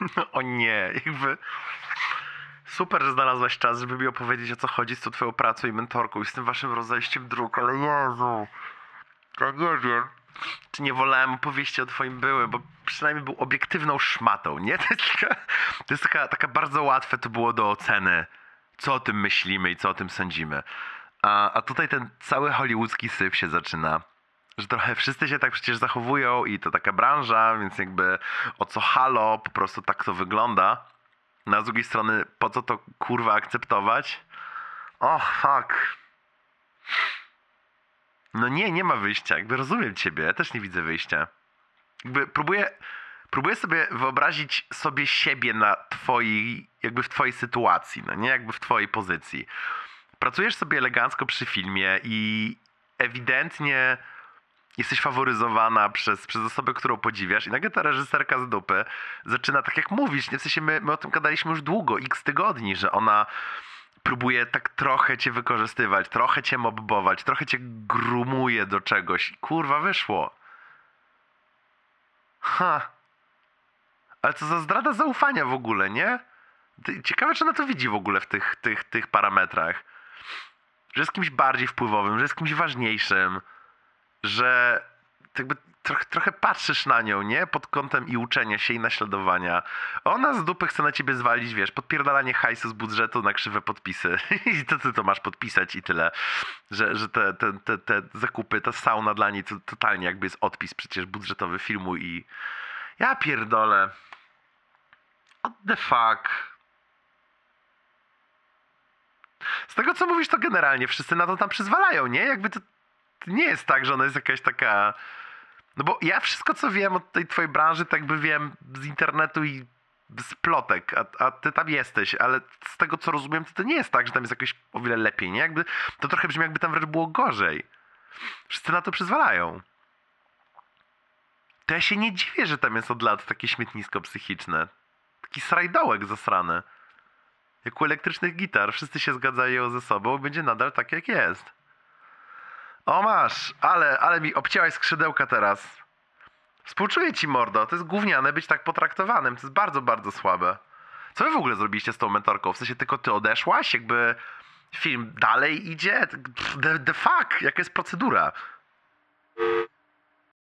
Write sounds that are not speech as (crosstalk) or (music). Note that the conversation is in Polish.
(laughs) o nie, jakby... Super, że znalazłaś czas, żeby mi opowiedzieć o co chodzi z tą twoją pracą i mentorką i z tym waszym rozejściem dróg, ale Jezu... Ja nie wiem. Czy nie wolałem opowieści o twoim byłym, bo przynajmniej był obiektywną szmatą, nie? (laughs) To jest taka, to jest taka, taka bardzo łatwe to było do oceny, co o tym myślimy i co o tym sądzimy. A, a tutaj ten cały hollywoodzki syf się zaczyna. Że trochę wszyscy się tak przecież zachowują i to taka branża, więc jakby o co halo, po prostu tak to wygląda. No a z drugiej strony, po co to kurwa akceptować? Och, fuck. No nie, nie ma wyjścia. Jakby rozumiem ciebie, ja też nie widzę wyjścia. Jakby próbuję, próbuję sobie wyobrazić sobie siebie na twojej, jakby w twojej sytuacji, no nie jakby w twojej pozycji. Pracujesz sobie elegancko przy filmie i ewidentnie jesteś faworyzowana przez, przez osobę, którą podziwiasz i nagle ta reżyserka z dupy zaczyna tak jak mówić, nie? w sensie my, my o tym gadaliśmy już długo, x tygodni, że ona próbuje tak trochę cię wykorzystywać, trochę cię mobbować, trochę cię grumuje do czegoś. Kurwa, wyszło. Ha. Ale co za zdrada zaufania w ogóle, nie? Ciekawe, czy ona to widzi w ogóle w tych, tych, tych parametrach. Że jest kimś bardziej wpływowym, że jest kimś ważniejszym, że jakby trochę, trochę patrzysz na nią, nie? Pod kątem i uczenia się i naśladowania. Ona z dupy chce na ciebie zwalić, wiesz, podpierdalanie hajsu z budżetu na krzywe podpisy. (laughs) I to ty to masz podpisać i tyle. Że, że te, te, te, te zakupy, ta sauna dla niej to totalnie jakby jest odpis przecież budżetowy filmu i ja pierdolę. What the fuck? Z tego co mówisz, to generalnie wszyscy na to tam przyzwalają, nie? Jakby to nie jest tak, że ona jest jakaś taka. No bo ja wszystko co wiem od tej twojej branży, tak jakby wiem z internetu i z plotek, a, a ty tam jesteś, ale z tego co rozumiem, to, to nie jest tak, że tam jest jakoś o wiele lepiej, nie? Jakby, to trochę brzmi jakby tam wręcz było gorzej. Wszyscy na to przyzwalają. To ja się nie dziwię, że tam jest od lat takie śmietnisko psychiczne. Taki srajdołek zasrany. Jak u elektrycznych gitar. Wszyscy się zgadzają ze sobą, będzie nadal tak jak jest. O masz, ale, ale mi obcięłaś skrzydełka teraz. Współczuję ci, mordo. To jest gówniane być tak potraktowanym. To jest bardzo, bardzo słabe. Co wy w ogóle zrobiliście z tą mentorką? W sensie tylko ty odeszłaś? Jakby film dalej idzie? The, the fuck? Jaka jest procedura?